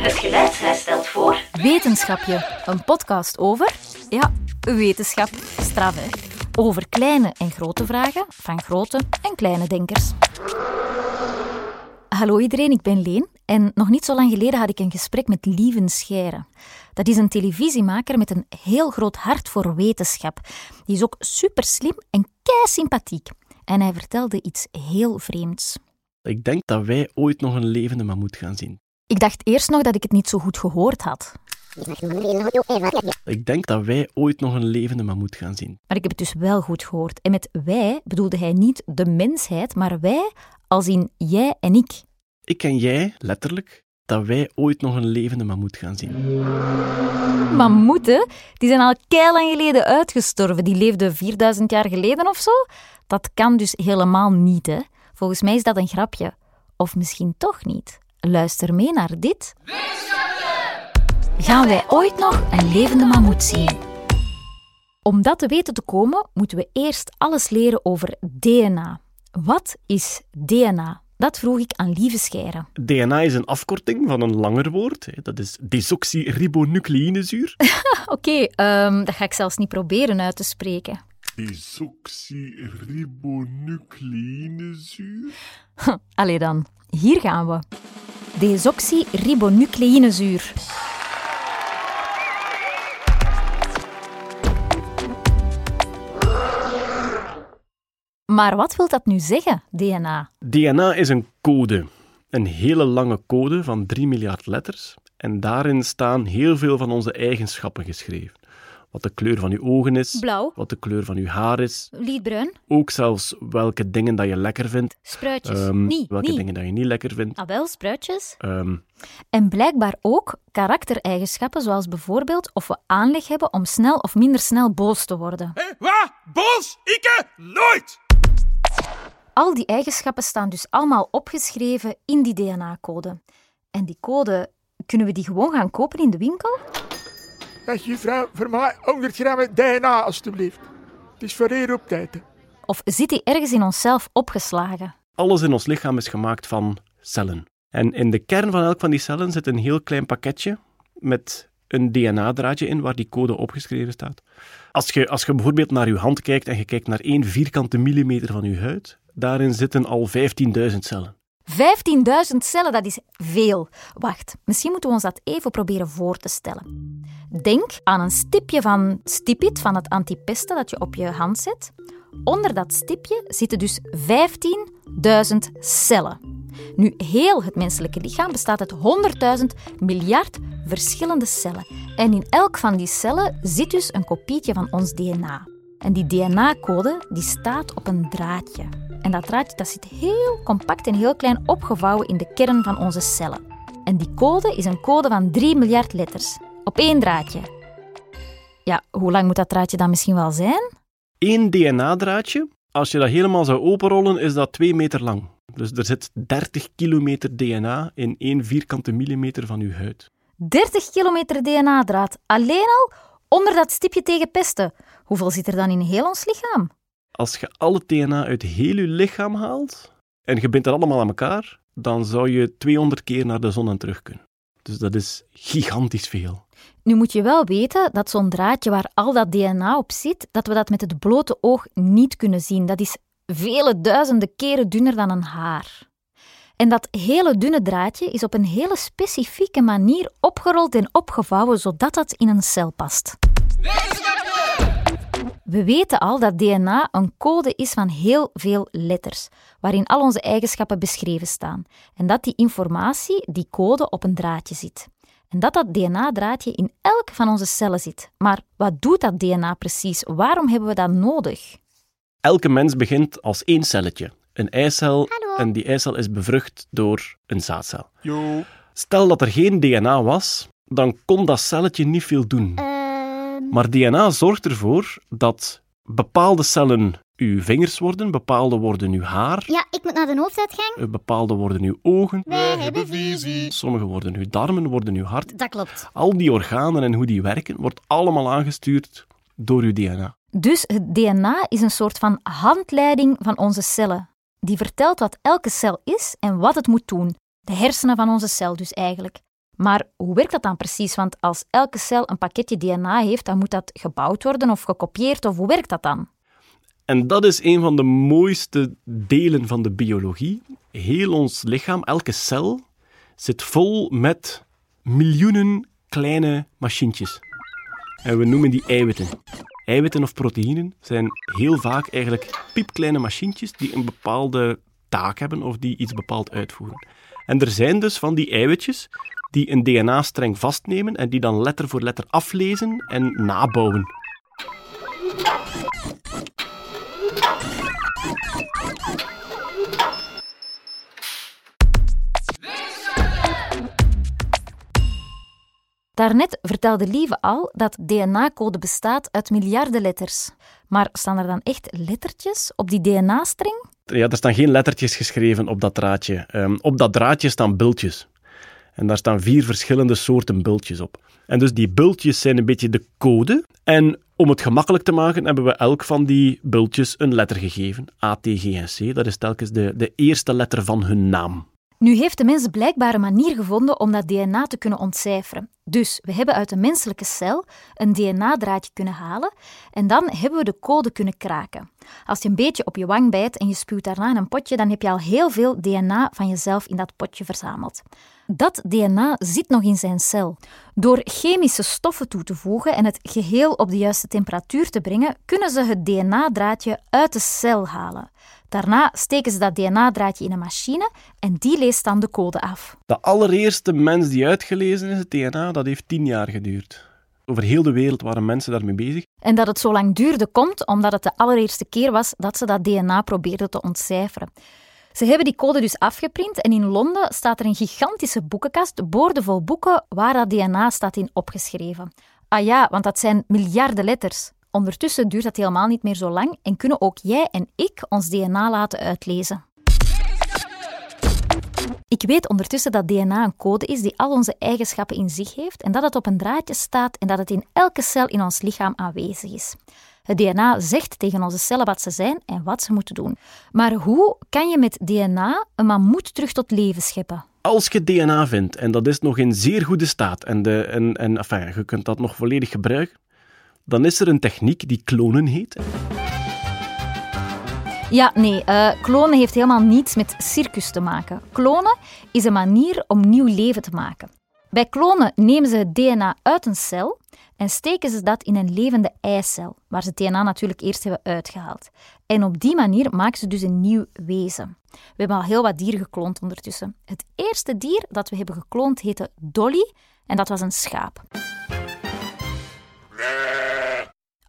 Het geluidshuis stelt voor... Wetenschapje, een podcast over, ja, wetenschap, straf hè. Over kleine en grote vragen van grote en kleine denkers. Hallo iedereen, ik ben Leen en nog niet zo lang geleden had ik een gesprek met Lieven Scheire. Dat is een televisiemaker met een heel groot hart voor wetenschap. Die is ook super slim en kei sympathiek. En hij vertelde iets heel vreemds. Ik denk dat wij ooit nog een levende mammoet gaan zien. Ik dacht eerst nog dat ik het niet zo goed gehoord had. Ik denk dat wij ooit nog een levende mammoet gaan zien. Maar ik heb het dus wel goed gehoord. En met wij bedoelde hij niet de mensheid, maar wij als in jij en ik. Ik en jij, letterlijk, dat wij ooit nog een levende mammoet gaan zien. Mammoeten, die zijn al lang geleden uitgestorven. Die leefden 4000 jaar geleden of zo. Dat kan dus helemaal niet, hè. Volgens mij is dat een grapje. Of misschien toch niet. Luister mee naar dit. Gaan wij ooit nog een levende mammoet zien? Om dat te weten te komen, moeten we eerst alles leren over DNA. Wat is DNA? Dat vroeg ik aan Lieve Scheire. DNA is een afkorting van een langer woord. hè. Dat is desoxyribonucleïnezuur. Oké, ehm, dat ga ik zelfs niet proberen uit te spreken. Desoxyribonucleïnezuur? Allee dan, hier gaan we. Desoxyribonucleïnezuur. Maar wat wil dat nu zeggen, DNA? DNA is een code. Een hele lange code van 3 miljard letters. En daarin staan heel veel van onze eigenschappen geschreven. Wat de kleur van uw ogen is, Blauw, wat de kleur van uw haar is, liedbruin, ook zelfs welke dingen dat je lekker vindt, spruitjes. ehm, niet, welke dingen dat je niet lekker vindt. Ah wel, spruitjes. Ehm, En blijkbaar ook karaktereigenschappen, zoals bijvoorbeeld of we aanleg hebben om snel of minder snel boos te worden. Hé, wat? Bos? Ikke? Nooit! Al die eigenschappen staan dus allemaal opgeschreven in die DNA-code. En die code, kunnen we die gewoon gaan kopen in de winkel? Zeg juffrouw, voor mij 100 gram DNA, alstublieft. Het is voor hier op tijd. hè. Of zit die ergens in onszelf opgeslagen? alles in ons lichaam is gemaakt van cellen. En in de kern van elk van die cellen zit een heel klein pakketje met een DNA-draadje in waar die code opgeschreven staat. Als je, als je bijvoorbeeld naar je hand kijkt en je kijkt naar één vierkante millimeter van je huid, daarin zitten al 15.000 cellen. 15.000 cellen, dat is veel. Wacht, misschien moeten we ons dat even proberen voor te stellen. Denk aan een stipje van stipit, van het antipesten dat je op je hand zet. Onder dat stipje zitten dus 15.000 cellen. Nu, heel het menselijke lichaam bestaat uit 100.000 miljard verschillende cellen. En in elk van die cellen zit dus een kopietje van ons DNA. En die DNA-code die staat op een draadje. En dat draadje dat zit heel compact en heel klein opgevouwen in de kern van onze cellen. En die code is een code van 3 miljard letters. Op één draadje. Ja, hoe lang moet dat draadje dan misschien wel zijn? Eén DNA-draadje, als je dat helemaal zou openrollen, is dat 2 meter lang. Dus er zit 30 kilometer DNA in één vierkante millimeter van uw huid. 30 kilometer DNA-draad. Alleen al onder dat stipje tegen pesten. Hoeveel zit er dan in heel ons lichaam? Als je al het DNA uit heel je lichaam haalt en je bindt dat allemaal aan elkaar, dan zou je 200 keer naar de zon en terug kunnen. Dus dat is gigantisch veel. Nu moet je wel weten dat zo'n draadje waar al dat DNA op zit, dat we dat met het blote oog niet kunnen zien. Dat is vele duizenden keren dunner dan een haar. En dat hele dunne draadje is op een hele specifieke manier opgerold en opgevouwen zodat dat in een cel past. We weten al dat DNA een code is van heel veel letters, waarin al onze eigenschappen beschreven staan. En dat die informatie, die code, op een draadje zit. En dat dat DNA-draadje in elk van onze cellen zit. Maar wat doet dat DNA precies? Waarom hebben we dat nodig? Elke mens begint als één celletje, een eicel, en die eicel is bevrucht door een zaadcel. Jo. Stel dat er geen DNA was, dan kon dat celletje niet veel doen. Maar DNA zorgt ervoor dat bepaalde cellen uw vingers worden, bepaalde worden uw haar, Ja, ik moet naar de hoofduitgang. eh, bepaalde worden uw ogen, Wij hebben visie. sommige worden uw darmen, worden uw hart. Dat klopt. Al die organen en hoe die werken, wordt allemaal aangestuurd door uw DNA. Dus het DNA is een soort van handleiding van onze cellen. Die vertelt wat elke cel is en wat het moet doen. De hersenen van onze cel dus eigenlijk. Maar hoe werkt dat dan precies? Want als elke cel een pakketje DNA heeft, dan moet dat gebouwd worden of gekopieerd, of hoe werkt dat dan? En dat is een van de mooiste delen van de biologie. Heel ons lichaam, elke cel, zit vol met miljoenen kleine machientjes. En we noemen die eiwitten. Eiwitten of proteïnen zijn heel vaak eigenlijk piepkleine machientjes die een bepaalde taak hebben of die iets bepaald uitvoeren. En er zijn dus van die eiwitjes die een DNA-streng vastnemen en die dan letter voor letter aflezen en nabouwen. Daarnet vertelde Lieve al dat DNA-code bestaat uit miljarden letters. Maar staan er dan echt lettertjes op die DNA-streng? Ja, er staan geen lettertjes geschreven op dat draadje. Ehm, op dat draadje staan bultjes. En daar staan vier verschillende soorten bultjes op. En dus die bultjes zijn een beetje de code. En om het gemakkelijk te maken, hebben we elk van die bultjes een letter gegeven. A, T, G en C. Dat is telkens de, de eerste letter van hun naam. Nu heeft de mens blijkbaar een manier gevonden om dat DNA te kunnen ontcijferen. Dus we hebben uit een menselijke cel een DNA-draadje kunnen halen en dan hebben we de code kunnen kraken. Als je een beetje op je wang bijt en je spuwt daarna in een potje, dan heb je al heel veel DNA van jezelf in dat potje verzameld. Dat DNA zit nog in zijn cel. Door chemische stoffen toe te voegen en het geheel op de juiste temperatuur te brengen, kunnen ze het DNA-draadje uit de cel halen. Daarna steken ze dat DNA-draadje in een machine en die leest dan de code af. De allereerste mens die uitgelezen is, het DNA, dat heeft tien jaar geduurd. Over heel de wereld waren mensen daarmee bezig. En dat het zo lang duurde komt omdat het de allereerste keer was dat ze dat DNA probeerden te ontcijferen. Ze hebben die code dus afgeprint en in Londen staat er een gigantische boekenkast, boordevol boeken, waar dat DNA staat in opgeschreven. Ah ja, want dat zijn miljarden letters. Ondertussen duurt dat helemaal niet meer zo lang en kunnen ook jij en ik ons DNA laten uitlezen. Ik weet ondertussen dat DNA een code is die al onze eigenschappen in zich heeft en dat het op een draadje staat en dat het in elke cel in ons lichaam aanwezig is. Het DNA zegt tegen onze cellen wat ze zijn en wat ze moeten doen. Maar hoe kan je met DNA een mammoet terug tot leven scheppen? Als je DNA vindt, en dat is nog in zeer goede staat, en, de, en, en enfin, je kunt dat nog volledig gebruiken, dan is er een techniek die klonen heet. Ja, nee, uh, klonen heeft helemaal niets met circus te maken. Klonen is een manier om nieuw leven te maken. Bij klonen nemen ze het DNA uit een cel en steken ze dat in een levende eicel, waar ze het DNA natuurlijk eerst hebben uitgehaald. En op die manier maken ze dus een nieuw wezen. We hebben al heel wat dieren gekloond ondertussen. Het eerste dier dat we hebben gekloond heette Dolly en dat was een schaap.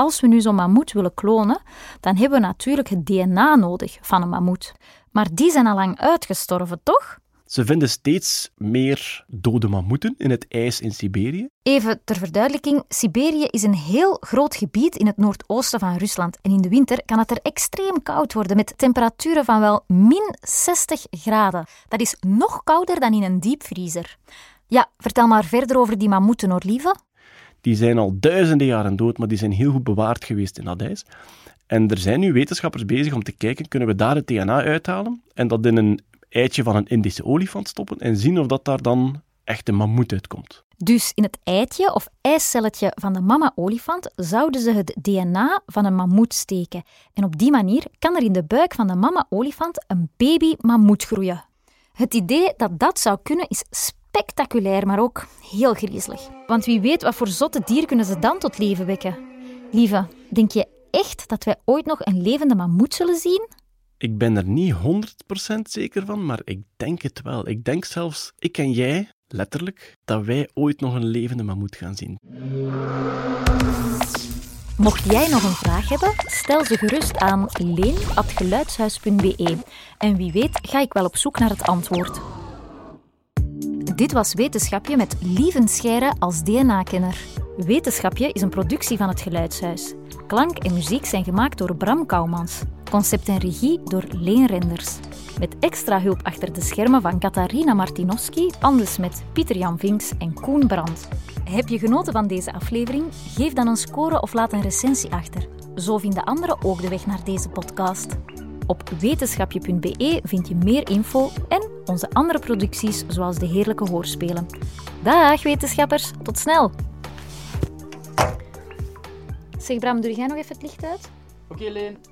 Als we nu zo'n mammoet willen klonen, dan hebben we natuurlijk het DNA nodig van een mammoet. Maar die zijn al lang uitgestorven, toch? Ze vinden steeds meer dode mammoeten in het ijs in Siberië. Even ter verduidelijking: Siberië is een heel groot gebied in het noordoosten van Rusland. En in de winter kan het er extreem koud worden met temperaturen van wel min 60 graden. Dat is nog kouder dan in een diepvriezer. Ja, vertel maar verder over die mammoeten, hoor, lieve. Die zijn al duizenden jaren dood, maar die zijn heel goed bewaard geweest in dat. En er zijn nu wetenschappers bezig om te kijken, kunnen we daar het DNA uithalen en dat in een eitje van een Indische olifant stoppen en zien of dat daar dan echt een mammoet uitkomt. Dus in het eitje of eicelletje van de mama-olifant zouden ze het DNA van een mammoet steken. En op die manier kan er in de buik van de mama-olifant een baby-mammoet groeien. Het idee dat dat zou kunnen is spectaculair, maar ook heel griezelig. Want wie weet wat voor zotte dier kunnen ze dan tot leven wekken. Lieve, denk je echt dat wij ooit nog een levende mammoet zullen zien? Ik ben er niet 100% zeker van, maar ik denk het wel. Ik denk zelfs, ik en jij, letterlijk, dat wij ooit nog een levende mammoet gaan zien. Mocht jij nog een vraag hebben, stel ze gerust aan leen.geluidshuis.be. En wie weet ga ik wel op zoek naar het antwoord. Dit was Wetenschapje met Lieven Scheire als DNA-kenner. Wetenschapje is een productie van het Geluidshuis. Klank en muziek zijn gemaakt door Bram Kouwmans. Concept en regie door Leen Renders. Met extra hulp achter de schermen van Katarina Martinowski, anders met Pieter Jan Vinks en Koen Brandt. Heb je genoten van deze aflevering? Geef dan een score of laat een recensie achter. Zo vinden anderen ook de weg naar deze podcast. Op wetenschapje.be vind je meer info en onze andere producties zoals de Heerlijke Hoorspelen. Dag wetenschappers, tot snel. Zeg Bram, doe jij nog even het licht uit? Oké, Leen.